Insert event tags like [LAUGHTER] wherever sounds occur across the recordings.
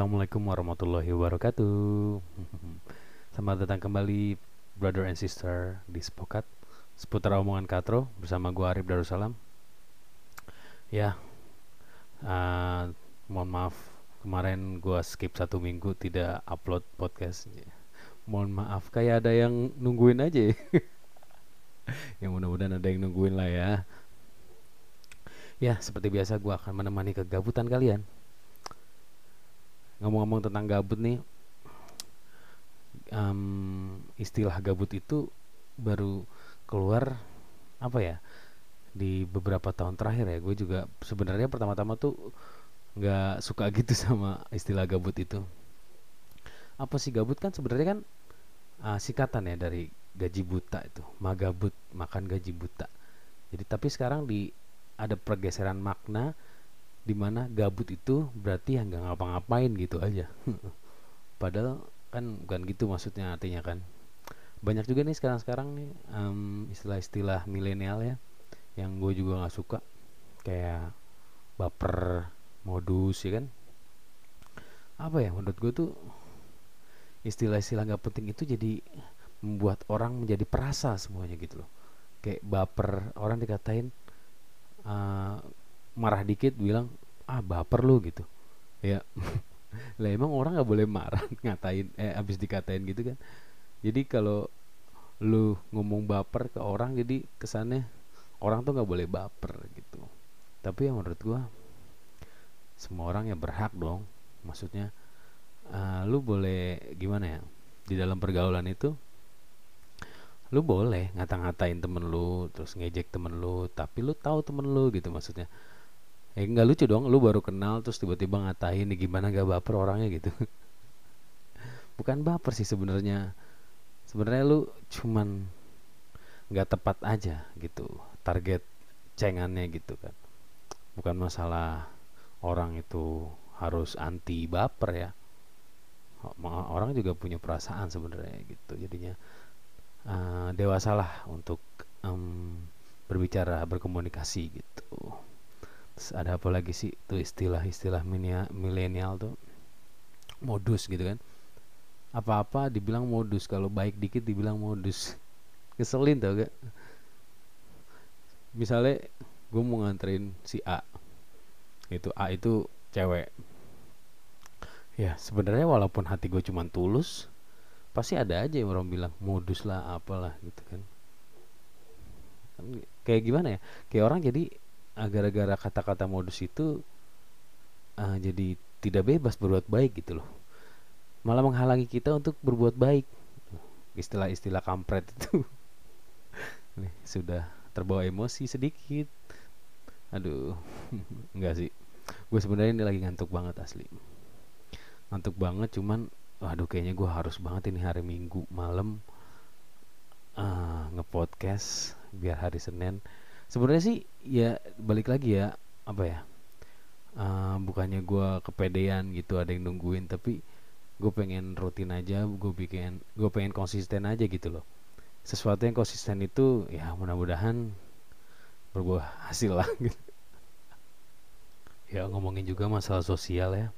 Assalamualaikum warahmatullahi wabarakatuh. [LAUGHS] Selamat datang kembali brother and sister di Spokat seputar omongan Katro bersama gua Arif Darussalam. Ya, uh, mohon maaf kemarin gua skip satu minggu tidak upload podcast. Mohon maaf kayak ada yang nungguin aja. [LAUGHS] yang mudah-mudahan ada yang nungguin lah ya. Ya, seperti biasa gua akan menemani kegabutan kalian ngomong-ngomong tentang gabut nih um, istilah gabut itu baru keluar apa ya di beberapa tahun terakhir ya. Gue juga sebenarnya pertama-tama tuh nggak suka [LAUGHS] gitu sama istilah gabut itu. Apa sih gabut? Kan sebenarnya kan uh, singkatan ya dari gaji buta itu. Magabut makan gaji buta. Jadi tapi sekarang di ada pergeseran makna di mana gabut itu berarti yang nggak ngapa-ngapain gitu aja. [LAUGHS] Padahal kan bukan gitu maksudnya artinya kan. Banyak juga nih sekarang-sekarang nih um, istilah-istilah milenial ya yang gue juga nggak suka. Kayak baper modus ya kan? Apa ya menurut gue tuh istilah-istilah nggak penting itu jadi membuat orang menjadi perasa semuanya gitu loh. Kayak baper orang dikatain uh, marah dikit bilang ah baper lu gitu. Ya. [LAUGHS] Lah emang orang nggak boleh marah [LAUGHS] ngatain eh abis dikatain gitu kan. Jadi kalau lu ngomong baper ke orang jadi kesannya orang tuh nggak boleh baper gitu. Tapi yang menurut gua semua orang ya berhak dong. Maksudnya uh, lu boleh gimana ya di dalam pergaulan itu lu boleh ngata-ngatain temen lu terus ngejek temen lu tapi lu tahu temen lu gitu maksudnya eh nggak lucu dong lu baru kenal terus tiba-tiba ngatain gimana gak baper orangnya gitu. [LAUGHS] Bukan baper sih sebenarnya. Sebenarnya lu cuman nggak tepat aja gitu target cengannya gitu kan. Bukan masalah orang itu harus anti baper ya. Orang juga punya perasaan sebenarnya gitu jadinya. Uh, dewasalah untuk um, berbicara berkomunikasi gitu ada apa lagi sih? Tuh istilah-istilah milenial tuh. Modus gitu kan. Apa-apa dibilang modus kalau baik dikit dibilang modus. [LAUGHS] Keselin tau gak? Misalnya gue mau nganterin si A. Itu A itu cewek. Ya sebenarnya walaupun hati gue cuman tulus pasti ada aja yang orang bilang modus lah apalah gitu kan. Kan kayak gimana ya? Kayak orang jadi gara-gara kata-kata modus itu uh, jadi tidak bebas berbuat baik gitu loh. Malah menghalangi kita untuk berbuat baik. Istilah-istilah kampret itu. [LAUGHS] Nih sudah terbawa emosi sedikit. Aduh [LAUGHS] enggak sih. Gue sebenarnya ini lagi ngantuk banget asli. Ngantuk banget cuman waduh kayaknya gue harus banget ini hari minggu malam uh, ngepodcast biar hari senin sebenarnya sih ya balik lagi ya apa ya uh, bukannya gue kepedean gitu ada yang nungguin tapi gue pengen rutin aja gue bikin gue pengen konsisten aja gitu loh sesuatu yang konsisten itu ya mudah-mudahan berbuah hasil lah gitu. [LAUGHS] ya ngomongin juga masalah sosial ya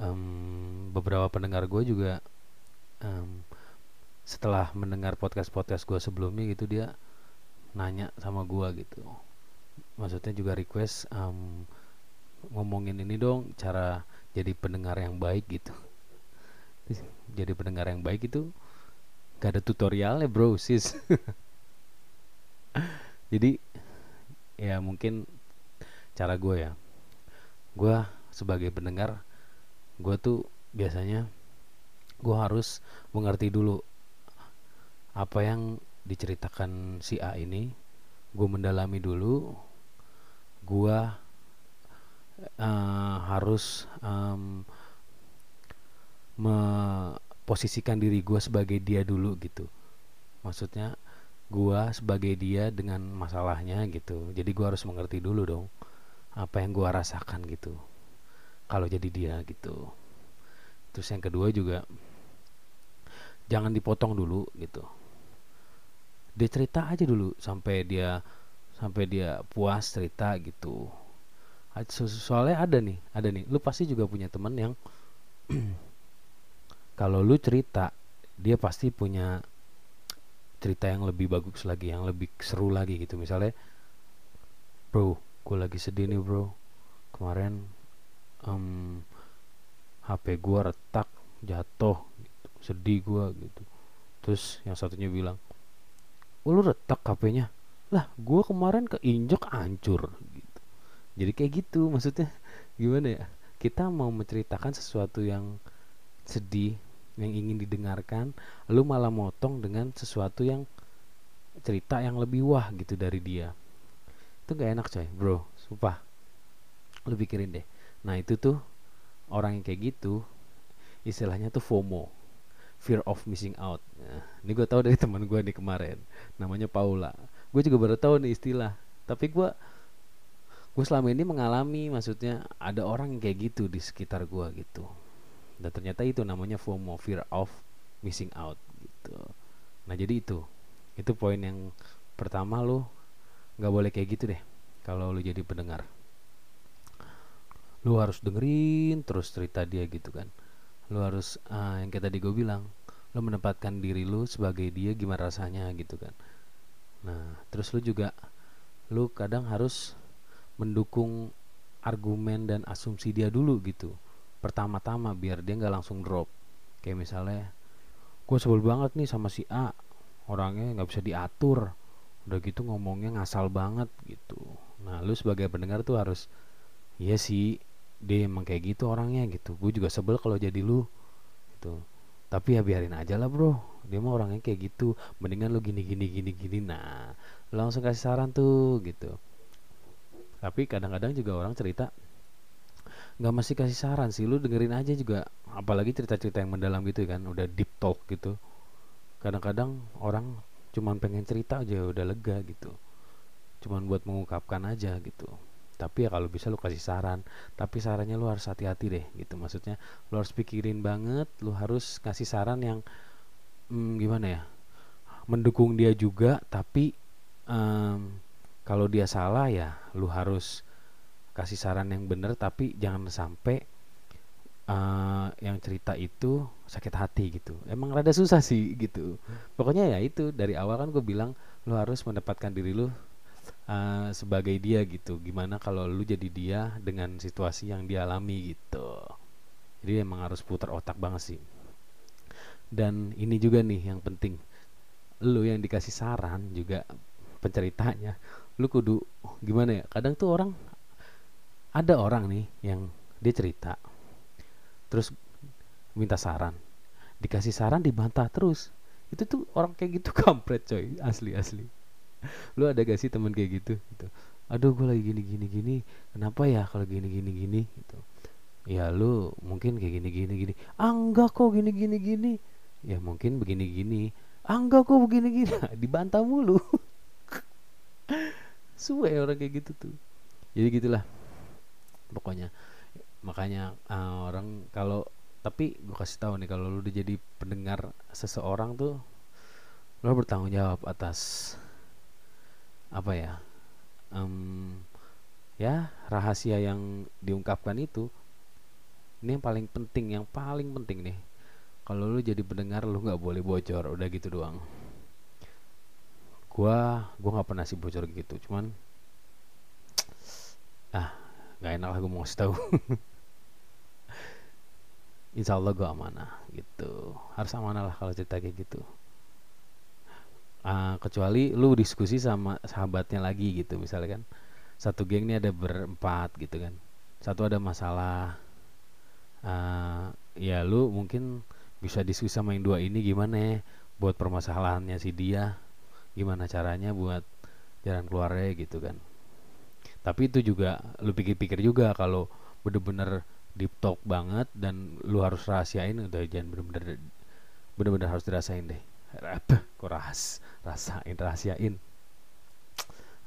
um, beberapa pendengar gue juga um, setelah mendengar podcast podcast gue sebelumnya gitu dia nanya sama gua gitu. Maksudnya juga request um, ngomongin ini dong cara jadi pendengar yang baik gitu. Jadi pendengar yang baik itu gak ada tutorialnya bro sis. [LAUGHS] Jadi ya mungkin cara gue ya. Gue sebagai pendengar gue tuh biasanya gue harus mengerti dulu apa yang diceritakan si A ini gue mendalami dulu gue uh, harus um, memposisikan diri gue sebagai dia dulu gitu. Maksudnya gue sebagai dia dengan masalahnya gitu. Jadi gue harus mengerti dulu dong apa yang gue rasakan gitu. Kalau jadi dia gitu. Terus yang kedua juga jangan dipotong dulu gitu dia cerita aja dulu sampai dia sampai dia puas cerita gitu. Soalnya ada nih ada nih. Lu pasti juga punya temen yang [CLEARS THROAT] kalau lu cerita dia pasti punya cerita yang lebih bagus lagi yang lebih seru lagi gitu. Misalnya bro gue lagi sedih nih bro. Kemarin um, HP gue retak jatuh gitu. sedih gue gitu. Terus yang satunya bilang lu retak HP-nya lah gue kemarin keinjek hancur gitu. Jadi kayak gitu maksudnya. Gimana ya? Kita mau menceritakan sesuatu yang sedih yang ingin didengarkan lu malah motong dengan sesuatu yang cerita yang lebih wah gitu dari dia. Itu gak enak coy bro. Sumpah. Lu pikirin deh. Nah itu tuh orang yang kayak gitu istilahnya tuh FOMO fear of missing out. Nah, ini gue tahu dari [LAUGHS] teman gue nih kemarin. Namanya Paula. Gue juga baru tahu nih istilah. Tapi gue gue selama ini mengalami maksudnya ada orang yang kayak gitu di sekitar gue gitu. Dan ternyata itu namanya FOMO fear of missing out gitu. Nah jadi itu. Itu poin yang pertama lo nggak boleh kayak gitu deh kalau lo jadi pendengar. Lo harus dengerin terus cerita dia gitu kan lo harus uh, yang kayak tadi gue bilang lo menempatkan diri lo sebagai dia gimana rasanya gitu kan. Nah terus lo juga lo kadang harus mendukung argumen dan asumsi dia dulu gitu pertama-tama biar dia nggak langsung drop. Kayak misalnya gue sebel banget nih sama si A orangnya nggak bisa diatur udah gitu ngomongnya ngasal banget gitu. Nah lu sebagai pendengar tuh harus iya sih dia emang kayak gitu orangnya gitu. Gue juga sebel kalau jadi lu gitu. Tapi ya biarin aja lah bro. Dia mah orangnya kayak gitu. Mendingan lu gini gini gini gini. Nah langsung kasih saran tuh gitu. Tapi kadang-kadang juga orang cerita nggak mesti kasih saran sih lu dengerin aja juga. Apalagi cerita-cerita yang mendalam gitu kan udah deep talk gitu. Kadang-kadang orang cuman pengen cerita aja udah lega gitu. Cuman buat mengungkapkan aja gitu tapi ya kalau bisa lu kasih saran. Tapi sarannya lu harus hati-hati deh gitu. Maksudnya lu harus pikirin banget lu harus kasih saran yang hmm, gimana ya mendukung dia juga. Tapi um, kalau dia salah ya lu harus kasih saran yang bener. Tapi jangan sampai uh, yang cerita itu sakit hati gitu. Emang rada susah sih gitu. Pokoknya ya itu dari awal kan gue bilang lu harus mendapatkan diri lu uh, sebagai dia gitu. Gimana kalau lu jadi dia dengan situasi yang dia alami gitu. Jadi emang harus putar otak banget sih. Dan ini juga nih yang penting. Lu yang dikasih saran juga penceritanya lu kudu gimana ya kadang tuh orang ada orang nih yang dia cerita terus minta saran. Dikasih saran dibantah terus. Itu tuh orang kayak gitu [LAUGHS] kampret coy. Asli asli [LAUGHS] lu ada gak sih temen kayak gitu? Gitu. Aduh gue lagi gini gini gini. Kenapa ya kalau gini gini gini? Gitu. Ya lu mungkin kayak gini gini gini. Ah kok gini gini gini. Ya mungkin begini gini. Ah kok begini gini. [LAUGHS] Dibantah mulu. [LAUGHS] Suwe orang kayak gitu tuh. Jadi gitulah pokoknya. Makanya uh, orang kalau tapi gue kasih tahu nih kalau lu udah jadi pendengar seseorang tuh lo bertanggung jawab atas apa ya um, ya rahasia yang diungkapkan itu ini yang paling penting yang paling penting nih. Kalau lu jadi pendengar lu nggak boleh bocor udah gitu doang. Gua gua nggak pernah sih bocor gitu cuman ah nggak enak lah gue mau tahu. [LAUGHS] Insya Allah gue amanah gitu. Harus amanah lah kalau cerita kayak gitu uh, kecuali lu diskusi sama sahabatnya lagi gitu misalnya kan. Satu geng ini ada berempat gitu kan. Satu ada masalah. Uh, ya lu mungkin bisa diskusi sama yang dua ini gimana ya? Buat permasalahannya si dia gimana caranya buat jalan keluarnya gitu kan. Tapi itu juga lu pikir-pikir juga kalau bener-bener deep talk banget dan lu harus rahasiain udah jangan bener-bener bener-bener harus dirasain deh apa kok rahas rasain rahasiain.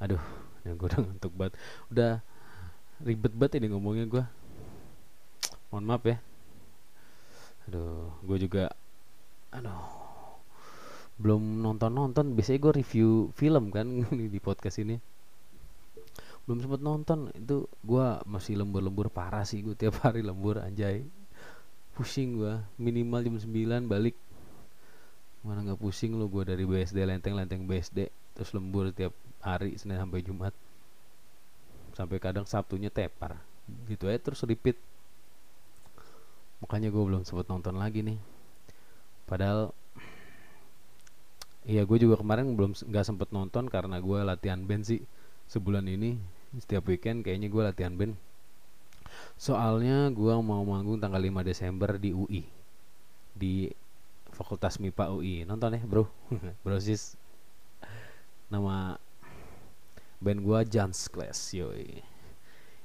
Aduh yang gue udah ngantuk banget. Udah ribet banget ini ngomongnya gue mohon maaf ya. Aduh gue juga aduh belum nonton nonton biasanya gue review film kan [LAUGHS] di podcast ini. Belum sempat nonton. Itu gue masih lembur-lembur parah sih gue tiap [LAUGHS] hari lembur anjay. Pusing gua. Minimal jam 9 balik mana nggak pusing lo gua dari BSD lenteng-lenteng BSD terus lembur tiap hari Senin sampai Jumat. Sampai kadang Sabtunya tepar. Gitu aja terus repeat. Makanya gue belum sempat nonton lagi nih. Padahal iya gue juga kemarin belum nggak sempet nonton karena gue latihan band sih. Sebulan ini setiap weekend kayaknya gue latihan band. Soalnya gue mau manggung tanggal 5 Desember di UI di Fakultas MIPA UI nonton ya bro. [LAUGHS] Bro sis. Nama band gua Jans Class yoi.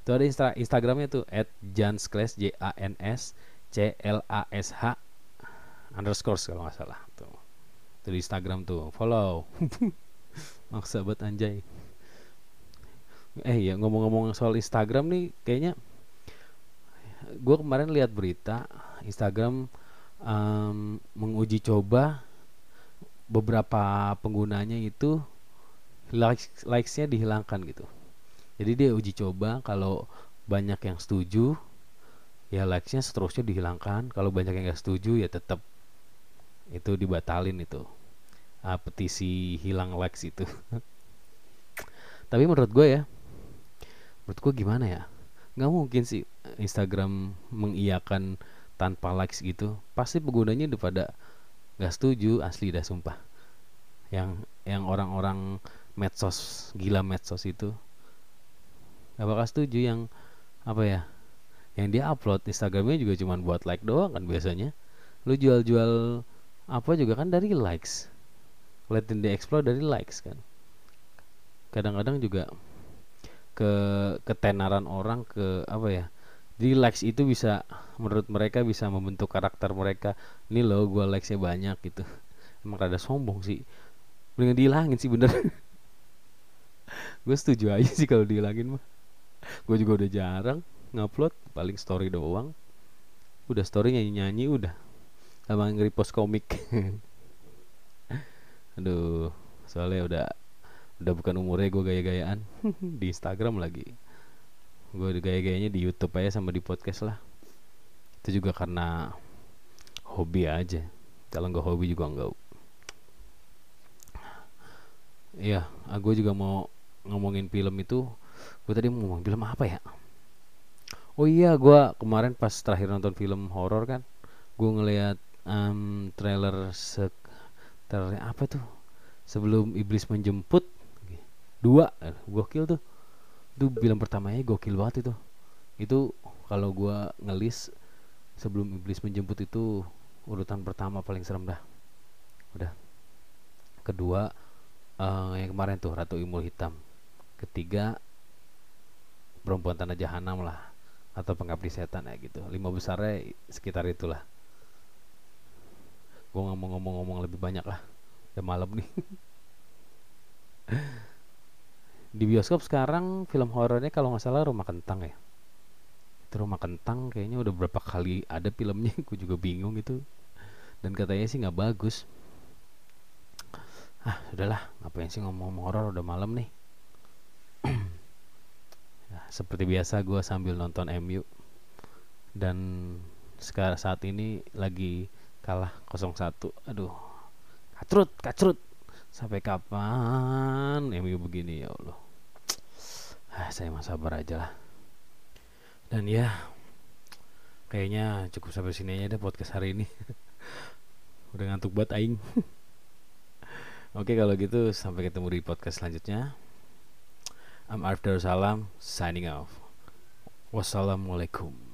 Itu ada insta Instagramnya tuh at Jans Class J A N S C L A S H underscore kalau nggak salah tuh. Itu di Instagram tuh follow. [LAUGHS] Maksa buat anjay. Eh ya ngomong-ngomong soal Instagram nih kayaknya gue kemarin lihat berita Instagram um, menguji coba beberapa penggunanya itu likes likesnya dihilangkan gitu. Jadi dia uji coba kalau banyak yang setuju ya likesnya seterusnya dihilangkan. Kalau banyak yang gak setuju ya tetap itu dibatalin itu. Uh, petisi hilang likes itu. [LAUGHS] Tapi menurut gue ya menurut gue gimana ya? Nggak mungkin sih Instagram mengiyakan tanpa likes gitu pasti penggunanya udah pada nggak setuju asli dah sumpah. Yang yang orang-orang medsos gila medsos itu gak bakal setuju yang apa ya yang dia upload. Instagramnya juga cuma buat like doang kan biasanya. Lu jual-jual apa juga kan dari likes. Liatin di explore dari likes kan. Kadang-kadang juga ke ketenaran orang ke apa ya di likes itu bisa menurut mereka bisa membentuk karakter mereka. Ini loh gue likesnya banyak gitu. Emang rada sombong sih. Mendingan dihilangin sih bener. [LAUGHS] Gue setuju aja sih kalau dihilangin mah. Gue juga udah jarang ngupload paling story doang. Udah story nyanyi nyanyi udah. Sama nge-repost komik. [LAUGHS] Aduh soalnya udah udah bukan umurnya gue gaya-gayaan. [LAUGHS] Di Instagram lagi gue gaya-gayanya di YouTube aja sama di podcast lah. Itu juga karena hobi aja. Kalau nggak hobi juga enggak iya ah, juga mau ngomongin film itu. Gue tadi mau ngomong film apa ya? Oh iya gue kemarin pas terakhir nonton film horor kan gue ngeliat um, trailer se trailer apa tuh? Sebelum iblis menjemput. Dua eh, gokil tuh itu film pertamanya gokil banget itu. Itu kalau gue ngelis sebelum iblis menjemput itu urutan pertama paling serem dah. Udah. Kedua uh, yang kemarin tuh ratu imul hitam. Ketiga perempuan tanah jahanam lah atau pengabdi setan ya gitu. Lima besarnya sekitar itulah. Gue ngomong-ngomong-ngomong lebih banyak lah. Udah malam nih [LAUGHS] di bioskop sekarang film horornya kalau nggak salah rumah kentang ya. Itu rumah kentang kayaknya udah berapa kali ada filmnya [LAUGHS] gue juga bingung itu. Dan katanya sih nggak bagus. Ah sudahlah ngapain sih ngomong-ngomong horor udah malam nih. [CLEARS THROAT] Seperti biasa gue sambil nonton MU dan sekarang saat ini lagi kalah 0-1 aduh kacrut kacrut sampai kapan MU begini ya Allah? Ah, saya mah sabar aja lah. Dan ya kayaknya cukup sampai sini aja deh podcast hari ini. [LAUGHS] Udah ngantuk buat aing. [LAUGHS] Oke kalau gitu sampai ketemu di podcast selanjutnya. I'm Arif Darussalam signing off. Wassalamualaikum.